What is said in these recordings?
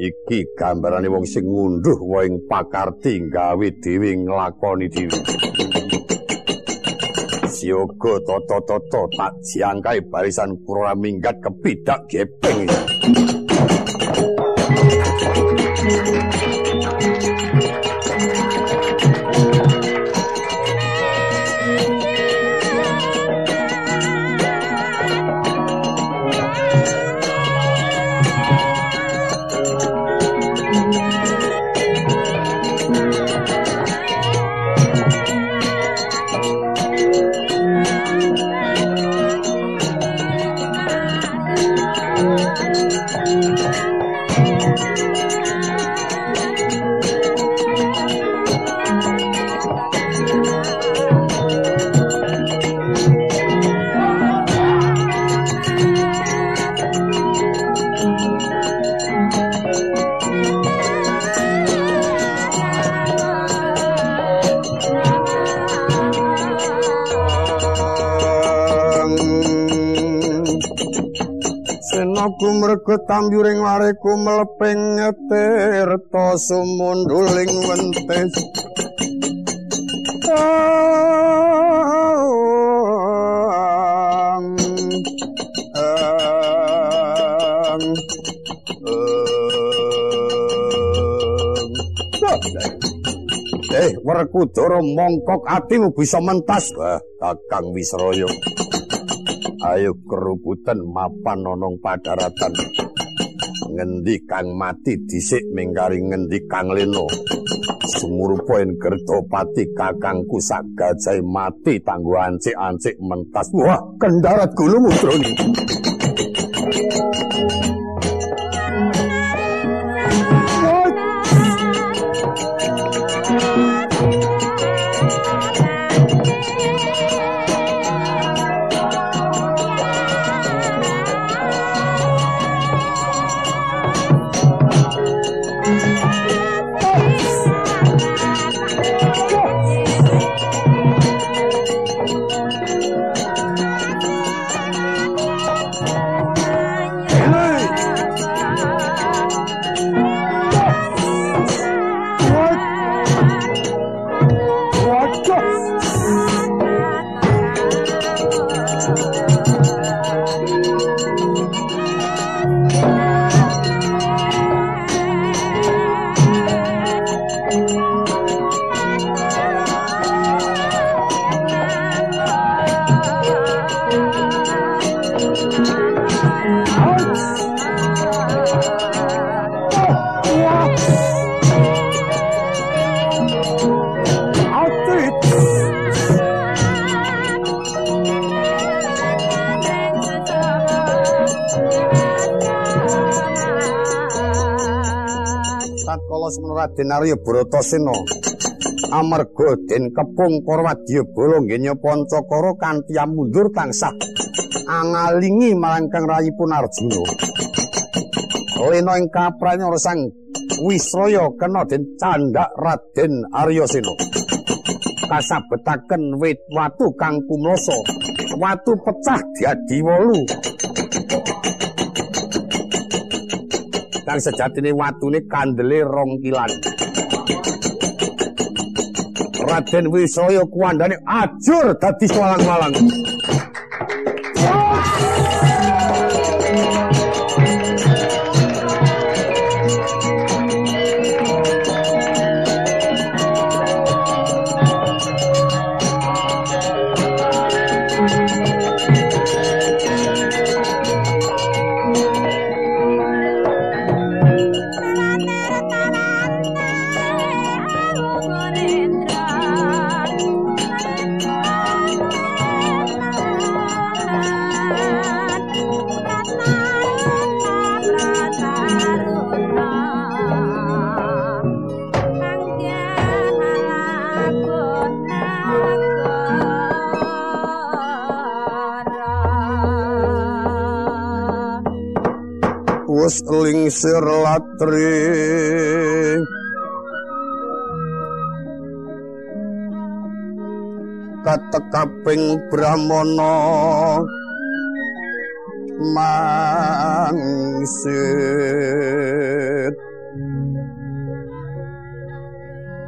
iki gambarane wong sing ngunduh wae pakarti gawe dhewe nglakoni dhewe. Siogo toto-toto tak jiangkai barisan pura minggat kepidak gepeng kumrego tambyuring wareku mleping tirta sumunduling wentes Eh, Werkudara mongkok atimu bisa mentas, Kakang Wisraya. Ayo kerubutan mapan nonong padaratan. Ngendi kang mati dhisik mingkari ngendi kang leno. Sumurupa ing gerdopati kakangku sak gajah mati tanggo ancik-ancik mentas. Wah kendarat gulu mutroni Raden Arya Bratasena amarga den kepung para wadyabala ngenya Pancakara kanthi mundur tansah angalingi marang Kang Rayipun Arjuna. Lena ing kapranya sang Wisraya kena den candhak Raden Arya Sena. Kasabetaken wit watu kang kumloso, watu pecah diadi wolu. Kang sejatine watune kandele rong kilan. Raden Wisaya kuwandane ajur dadi swalang-walang. ing sir latri katekaping brahmana. Mangsit.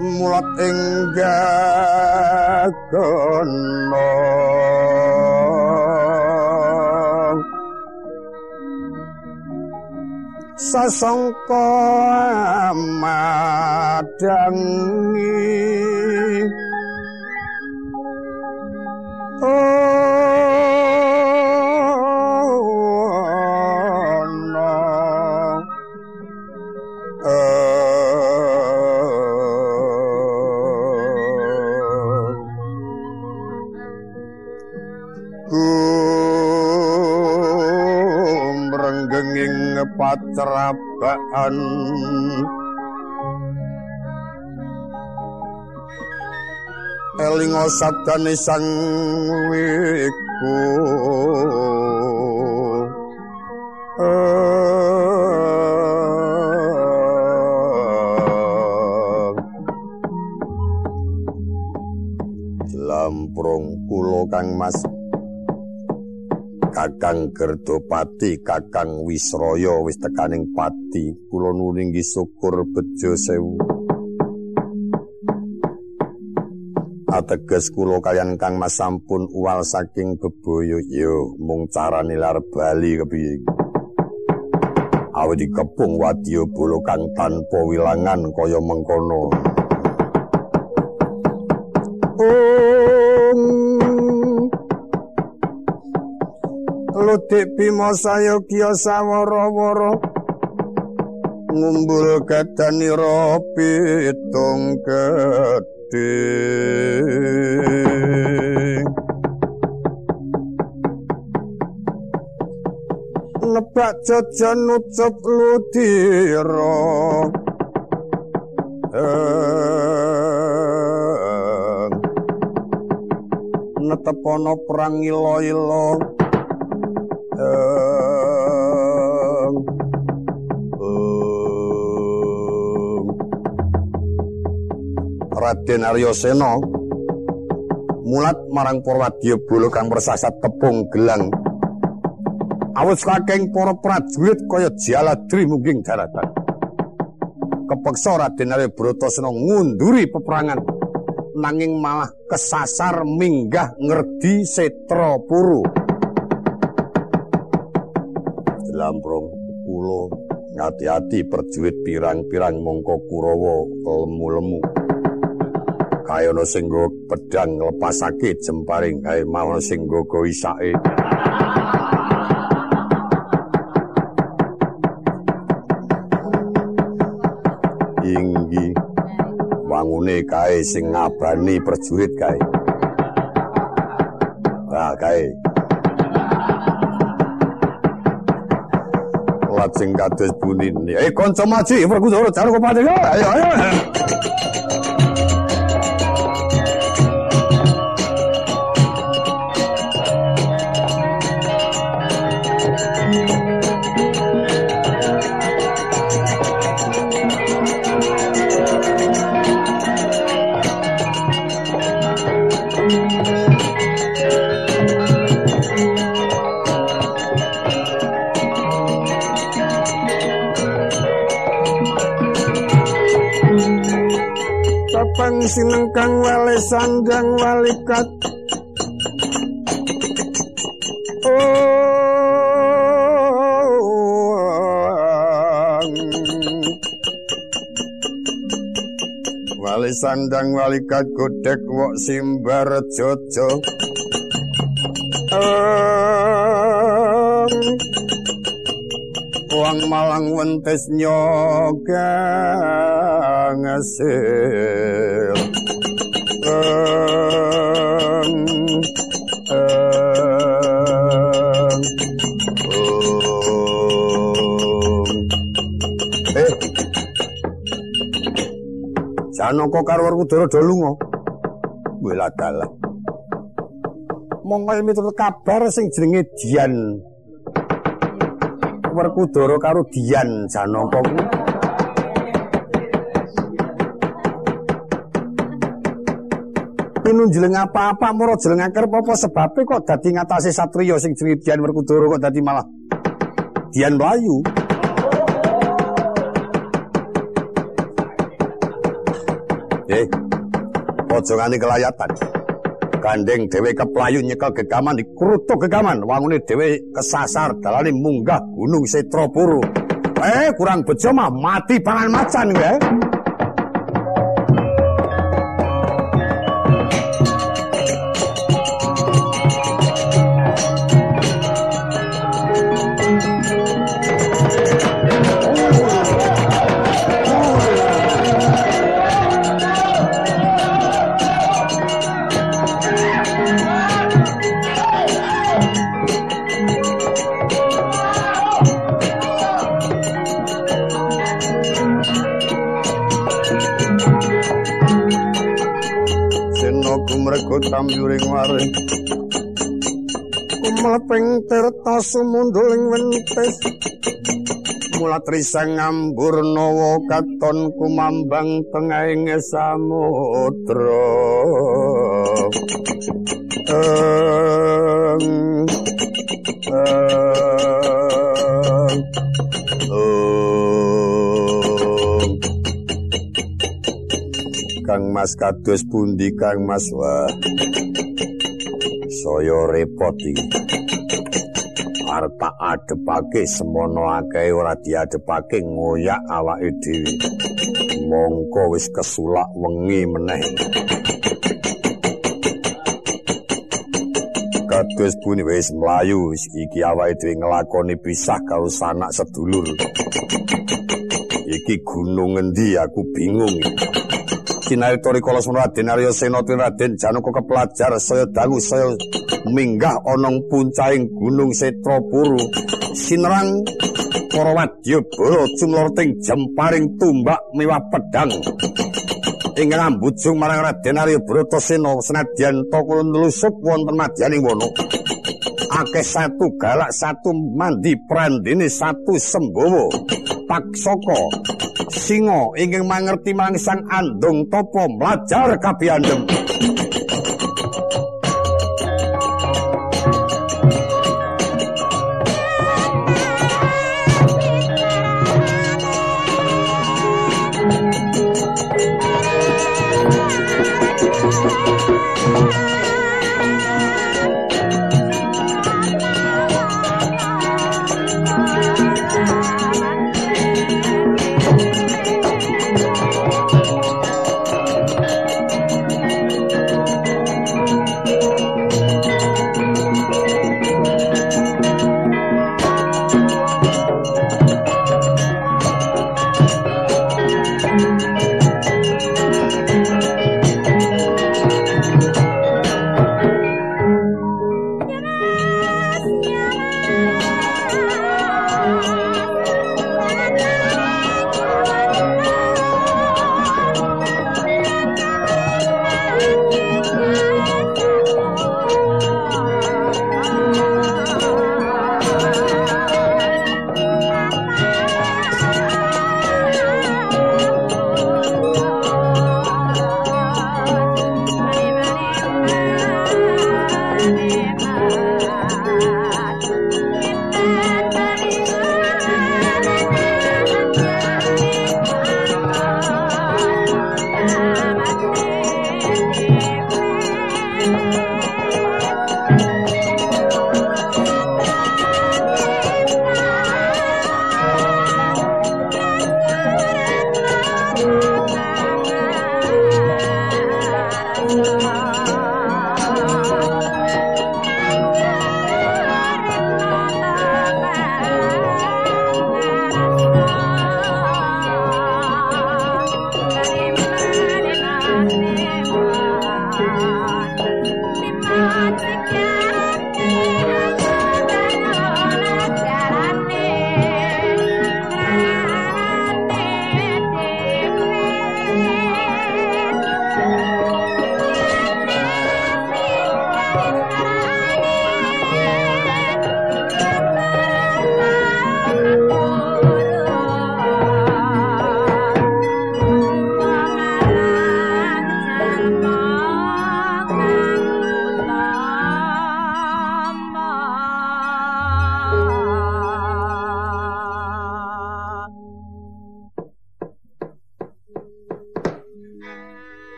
Mulat ing gagana sasangka madangi. Oh patrapaan elingo sabdane sang wiku. Lamprung kula kang mas Kakang Gerdopati, Kakang Wisraya wis tekaning pati, kula nulingi syukur bejo sewu. Ateges kula kalian Kang Mas sampun uwal saking beboyo yo mung carane lar bali kepiye. Awit dikepung wadya bolo kang tanpa wilangan kaya mengkono. Ludik bima saya kiya sawara-wara ngumbul kadanira pitung gedhe nebak jajan ucup ludira netepono Raden Arya Sena mulat marang para wadya bolo kang persasat tepung gelang. Awit saking para prajurit kaya jaladri mungking daratan. Kepeksa Raden Arya Bratasena ngunduri peperangan nanging malah kesasar minggah ngerdi setra puru lamprong kula ngati-ati perjuit pirang-pirang mongko Kurawa lemu-lemu. Kaya ana sing pedang lepasake jemparing kae mau sing nggo isake. Inggi wangune kae sing ngabani perjurit kae. Ah kae lajeng kados bunin eh kanca maji perkutara jar kok ayo ayo sineng kang wale sandang walikat. Wali sandang walikat godek wok simbar jojo. Wang malang wentes nyoga ngasil Janaka karo Werkudara do lunga. Wela dalah. Monggo miturut kabar sing jenenge Dian. Werkudara karo Dian Janaka ku. Pinu jeleng apa-apa moro jeleng akar apa sebabe kok dadi ngatasi satriya sing jenenge Dian Werkudara kok dadi malah Dian Melayu. Eh, ojo ngani kelayatan. Gandeng dhewe keplayu nyekel gegaman dikrutuk gegaman, wangune dhewe kesasar dalane munggah Gunung Setrapuru. Eh, kurang bejo mah mati pangan macan nggih. Kumleping tirta sumunduling wentis. Mula trisang ngambur katon kumambang tengahing samudra. Kang Mas kados pundi Kang Mas? Wah saya repot iki arep adepake semono akeh ora diadepake ngoyak awake dhewe. Mongko wis kesulak wengi meneh. Kados pundi wis mlayu iki awake dhewe nglakoni pisah karo sanak sedulur. Iki gunung endi aku bingung Kinarito Rikala Raden Arya Sena Raden Janaka kepelajar saya dangu saya minggah onong puncahing Gunung Setrapuru sinerang para wadya bala cumlorting jemparing tumbak miwah pedang. Ingkang ambujung marang Raden Arya Bratasena senadyan to kula nlusuk wonten madyaning wono. Akeh satu galak satu mandi prandene satu sembowo paksaka singa ingkang mangerti mangsang andung mlajar kabiandem saya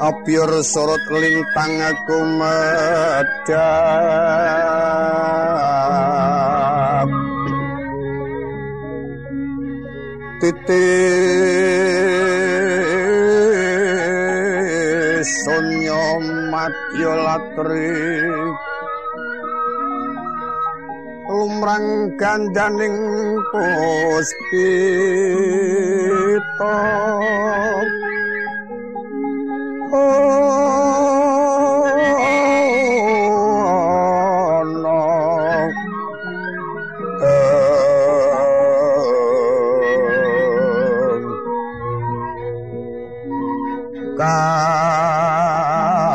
Apir sorot lintang aku medap Titis sonyo matyo latri lumrang gandaning puspita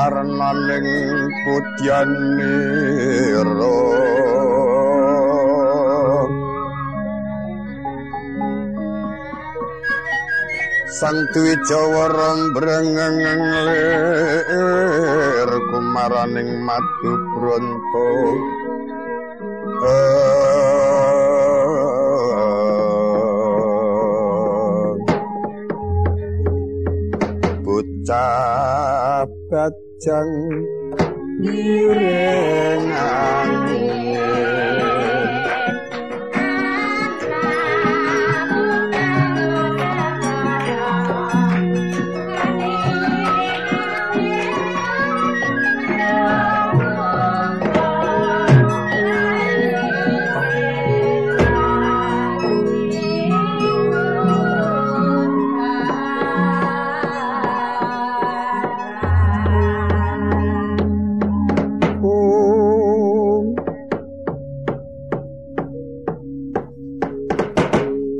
Karena ning putyan sang duwi jawa rembrengeng lir kumaraning madu bronto. Bocah bajang ngirengang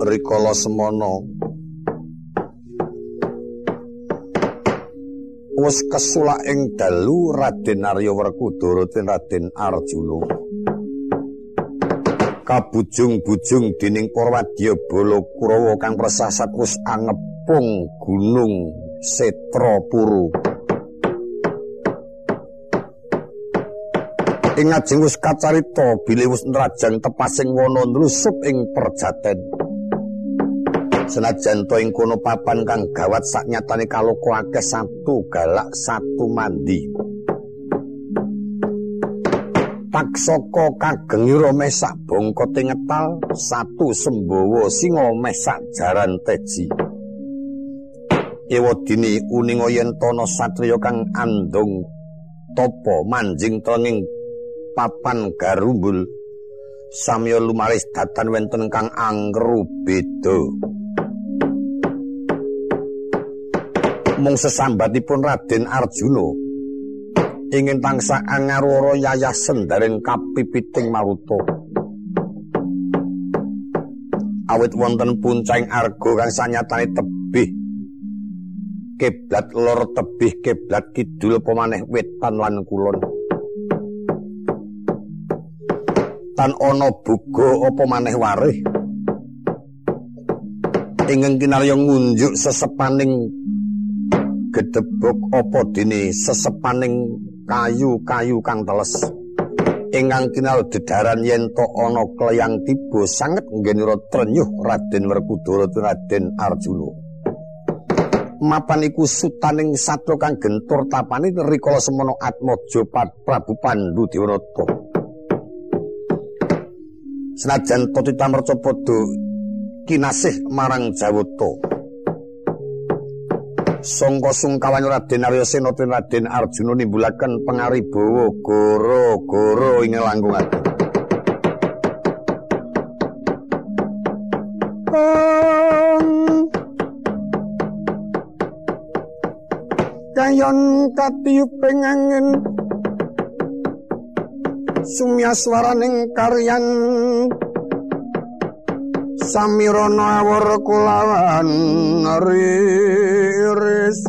rikala semana. Wis kesulak ing dalu Raden Arya Werkudara ten Raden Arjuna. Kabujung-bujung dening Purwadya Bala Kurawa kang prasasat wis angepung gunung Setrapuru. Ing ajeng wis kacarita bilih wis nrajang tepasing wana nlusup ing perjaten senajan to ing kono papan kang gawat saknyatane kaloko akeh satu galak satu mandi. Paksaka kageng ira mesak bongkote ngetal satu sembawa singa mesak jaran teji. Ewadini uning yen tono satriya kang andong topo manjing tenging papan garumbul. Samya lumaris datan wenten kang angru beda mung sesambatipun Raden Arjuna. Ingin tansah angarwara yayasen dereng kapipiting maruta. Awit wonten puncing arga kang sanyatane tebih kiblat lor tebih kiblat kidul apa maneh wetan lan kulon. Tan ana buga apa maneh warih? Ingkang kinarya ngunjuk sesepaning gedebok apa dene sesepaning kayu-kayu kang teles. Ingkang kinal dedaran yen to ana kleyang tiba sanget nggenira trenyuh Raden Werkudara Raden Arjuna. Mapan iku sutaning satya kang gentur tapane rikala semana Atmaja Prabu Pandhu Dewanata senajan to titamerca padha kinasih marang Jawata sangka sungkawan Raden Arya Sena Raden Arjuna nimbulaken pangaribawa goro-goro ing langkung ati. Kayon katiuping angin. Sumyaswaraning karyan samirana awur kulawan riris.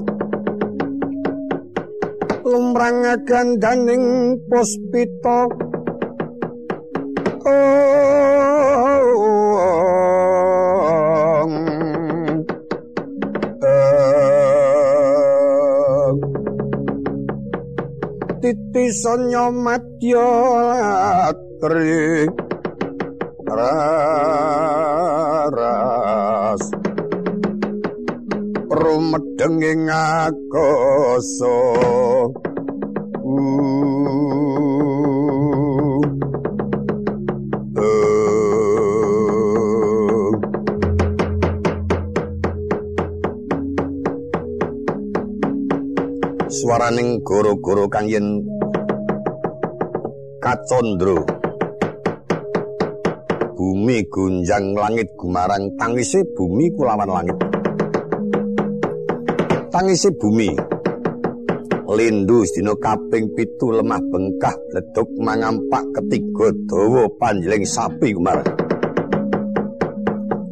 Lumrang gandaning puspita. Sonyo madya trik rumedeng ing akoso swaraning goro-goro kang yen kacondro. Bumi gunjang langit gumarang tangise bumi kulawan langit tangise bumi. Lindu dina kaping pitu lemah bengkah bleduk mangampak ketiga dawa panjeling sapi gumarang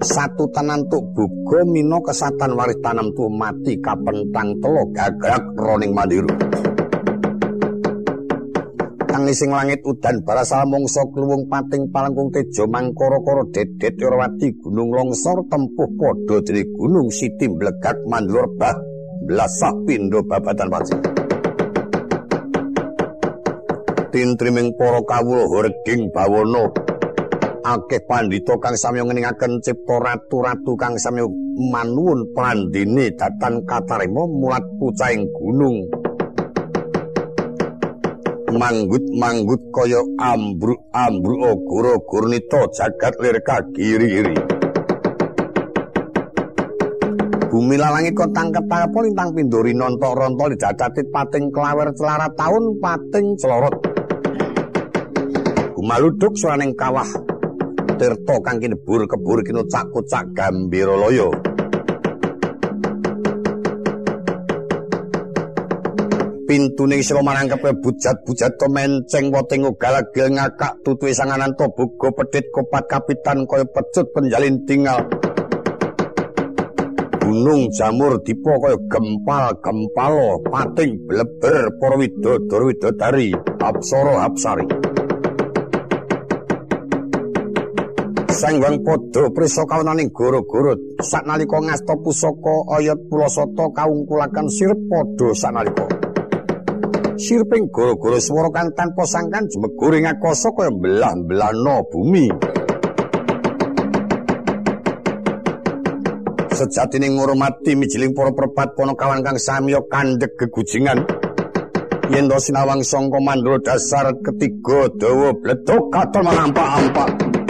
satu tanantuk buga mina kesatan waris tanam tu mati kapentang telo gagrak roning mandiru. Tangising langit udan barasal mongso kluwung pating palengkung tejo mangkara-kara dedet yorwati gunung longsor tempuh padha dene gunung siti mblegak mandlur bah blasak pindho babatan pacik tintriming para kawuh reging bawana akeh pandhita kang sami ngeningaken cipta ratu-ratu kang sami manuwun pandine datan katarima mulat pucaing gunung. Manggut-manggut kaya ambruk-ambruk guru-gurnita jagat lir kagiri-iri bumi lalangi kotang ketapa lintang pindori nontok rontol dijadatit pating kelawer celara taun pating celorot. Gumaluduk suaning kawah tirta kang kinebur kebur kinucak kucak gambira loyo. Pintune isra marangkep bujat-bujat to menceng woting ugal-agil ngakak tutuwe sanganan to buga pedhit kopat kapitan kaya pecut penjalin tinggal gunung jamur dipo kaya gempal gempalo pating bleber para widodara widodari apsara apsari Sangwang padha prisa kawonaning goro-goro saknalika ngasta pusaka ayat pulasata kaungkulaken sirep padha saknalika. Sirping goro-goro swara kang tanpa sangkan jemegur ing akasa kaya belah-belahna bumi. Sejatine ngurmati mijiling para perpat ponokawan kang samiya kandhek gegujingan. Yen sinawang sangka mandra dasar ketiga dawa bledok katon manampak-ampak.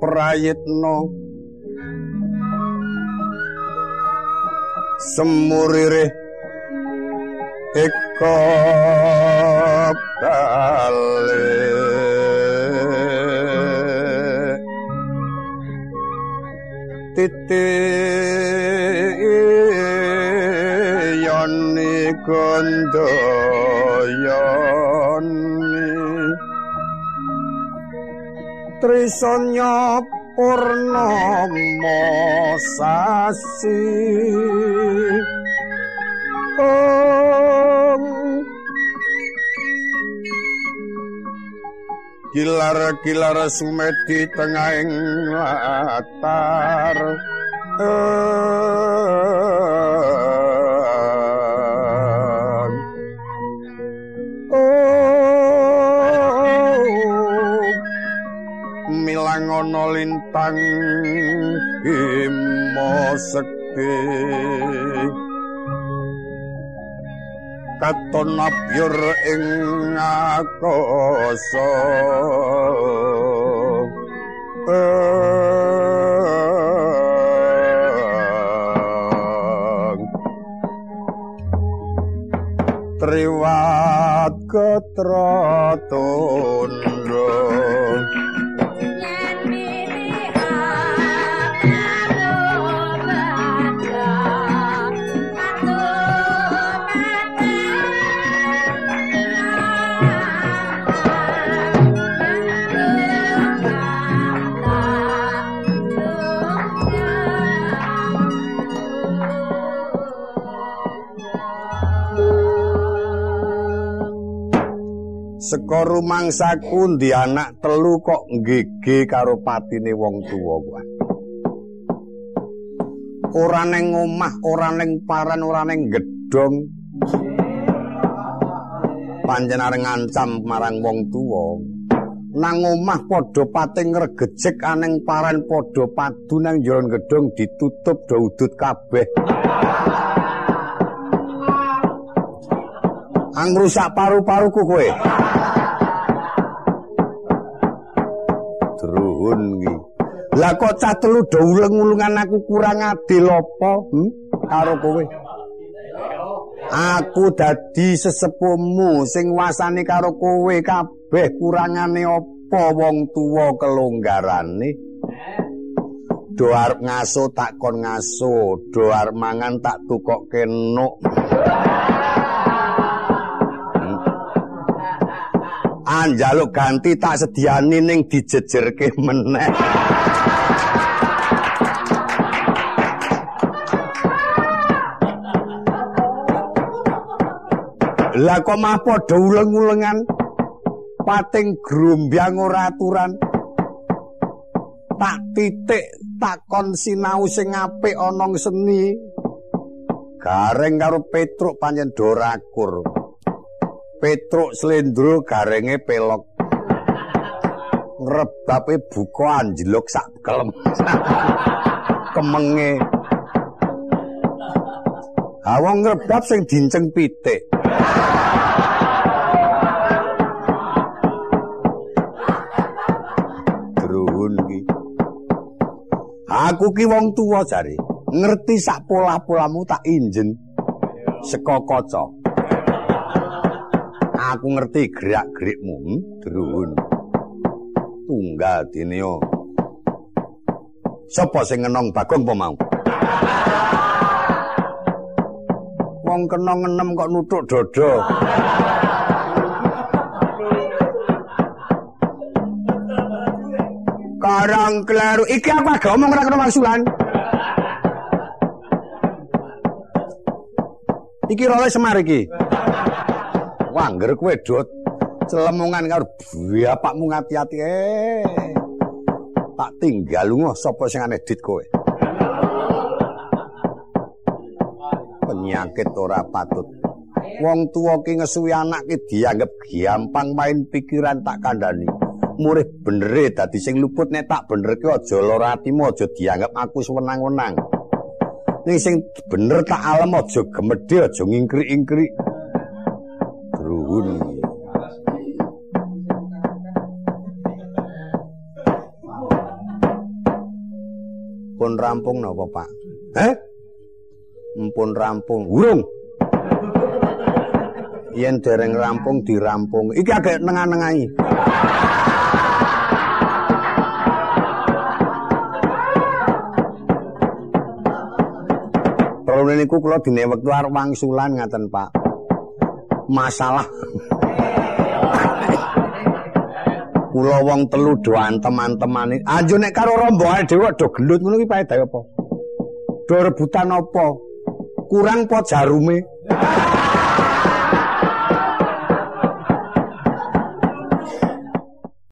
Prayitna semurire eka bale. Titi yani Trisanya Purnama sasi. Om. Gilar-gilar sumedi tengahing latar Milang ana lintang bimo sekti. Katon nabyur ing akasa Triwat ketratondo Seka rumangsaku ndi anak telu kok nggege karo patine wong tuwa kuwi. Ora ning omah, ora ning paran, ora ning gedhong. Panjen areng ngancam marang wong tuwa. Nang omah padha pating ngregejek aneng paran padha padu nang jero gedhong ditutup do udut kabeh. Ang rusak paru-paruku kowe. Lah kok cah telu do uleng-ulungan aku kurang adil apa? Hm? Karo kowe. Aku dadi sesepuhmu sing wasani karo kowe kabeh kurangane apa wong tuwa kelonggarane? Do arep ngaso tak kon ngaso, do arep mangan tak tukokke nuk. anjaluk ganti tak sediani ning dijejerke meneh. Lah kok mah padha uleng-ulengan pating grombyang ora aturan. Tak titik takon sinau sing apik ana seni. Gareng karo Petruk panjen dorakur. Petruk slendro garenge pelok. Ngrebape buka anjlok sak kelem. Kemenge. Ha wong ngrebab sing dinceng pitik. Druhun ki. Aku ki wong tuwa jare. Ngerti sak pola-polamu tak injen. Seka kaca. aku ngerti gerak-gerikmu, hmm? Drun. Tunggal dinio. Sopo sing ngenong Bagong apa mau? Wong kena ngenem kok nutuk dodo. Karang kleru iki aku agak ngomong ora kena maksulan. Iki role semar iki. Wangger kowe dot celemungan karo bapakmu ngati-ati eh. Tak tinggal lunga sapa sing anedit kowe. Penyakit ora patut. Wong tuwa ki ngesuwi anak ki dianggap gampang main pikiran tak kandhani. Murih benere dadi sing luput nek tak bener ki aja lara atimu aja dianggap aku sewenang-wenang. Ning sing bener tak alem aja gemedhe aja ngingkri-ingkri. Ruhun. Pun rampung napa, Pak? Heh? Mpun rampung. Urung. Yen dereng rampung dirampung. Iki agak nengah-nengahi. Perlu niku kula dene wektu arep wangsulan ngaten, Pak. masalah. Kula wong telu do antem-antemane. Anjo nek karo rombongan dhewe do gelut ngono ki paedahe apa? Do rebutan apa? Kurang po jarume?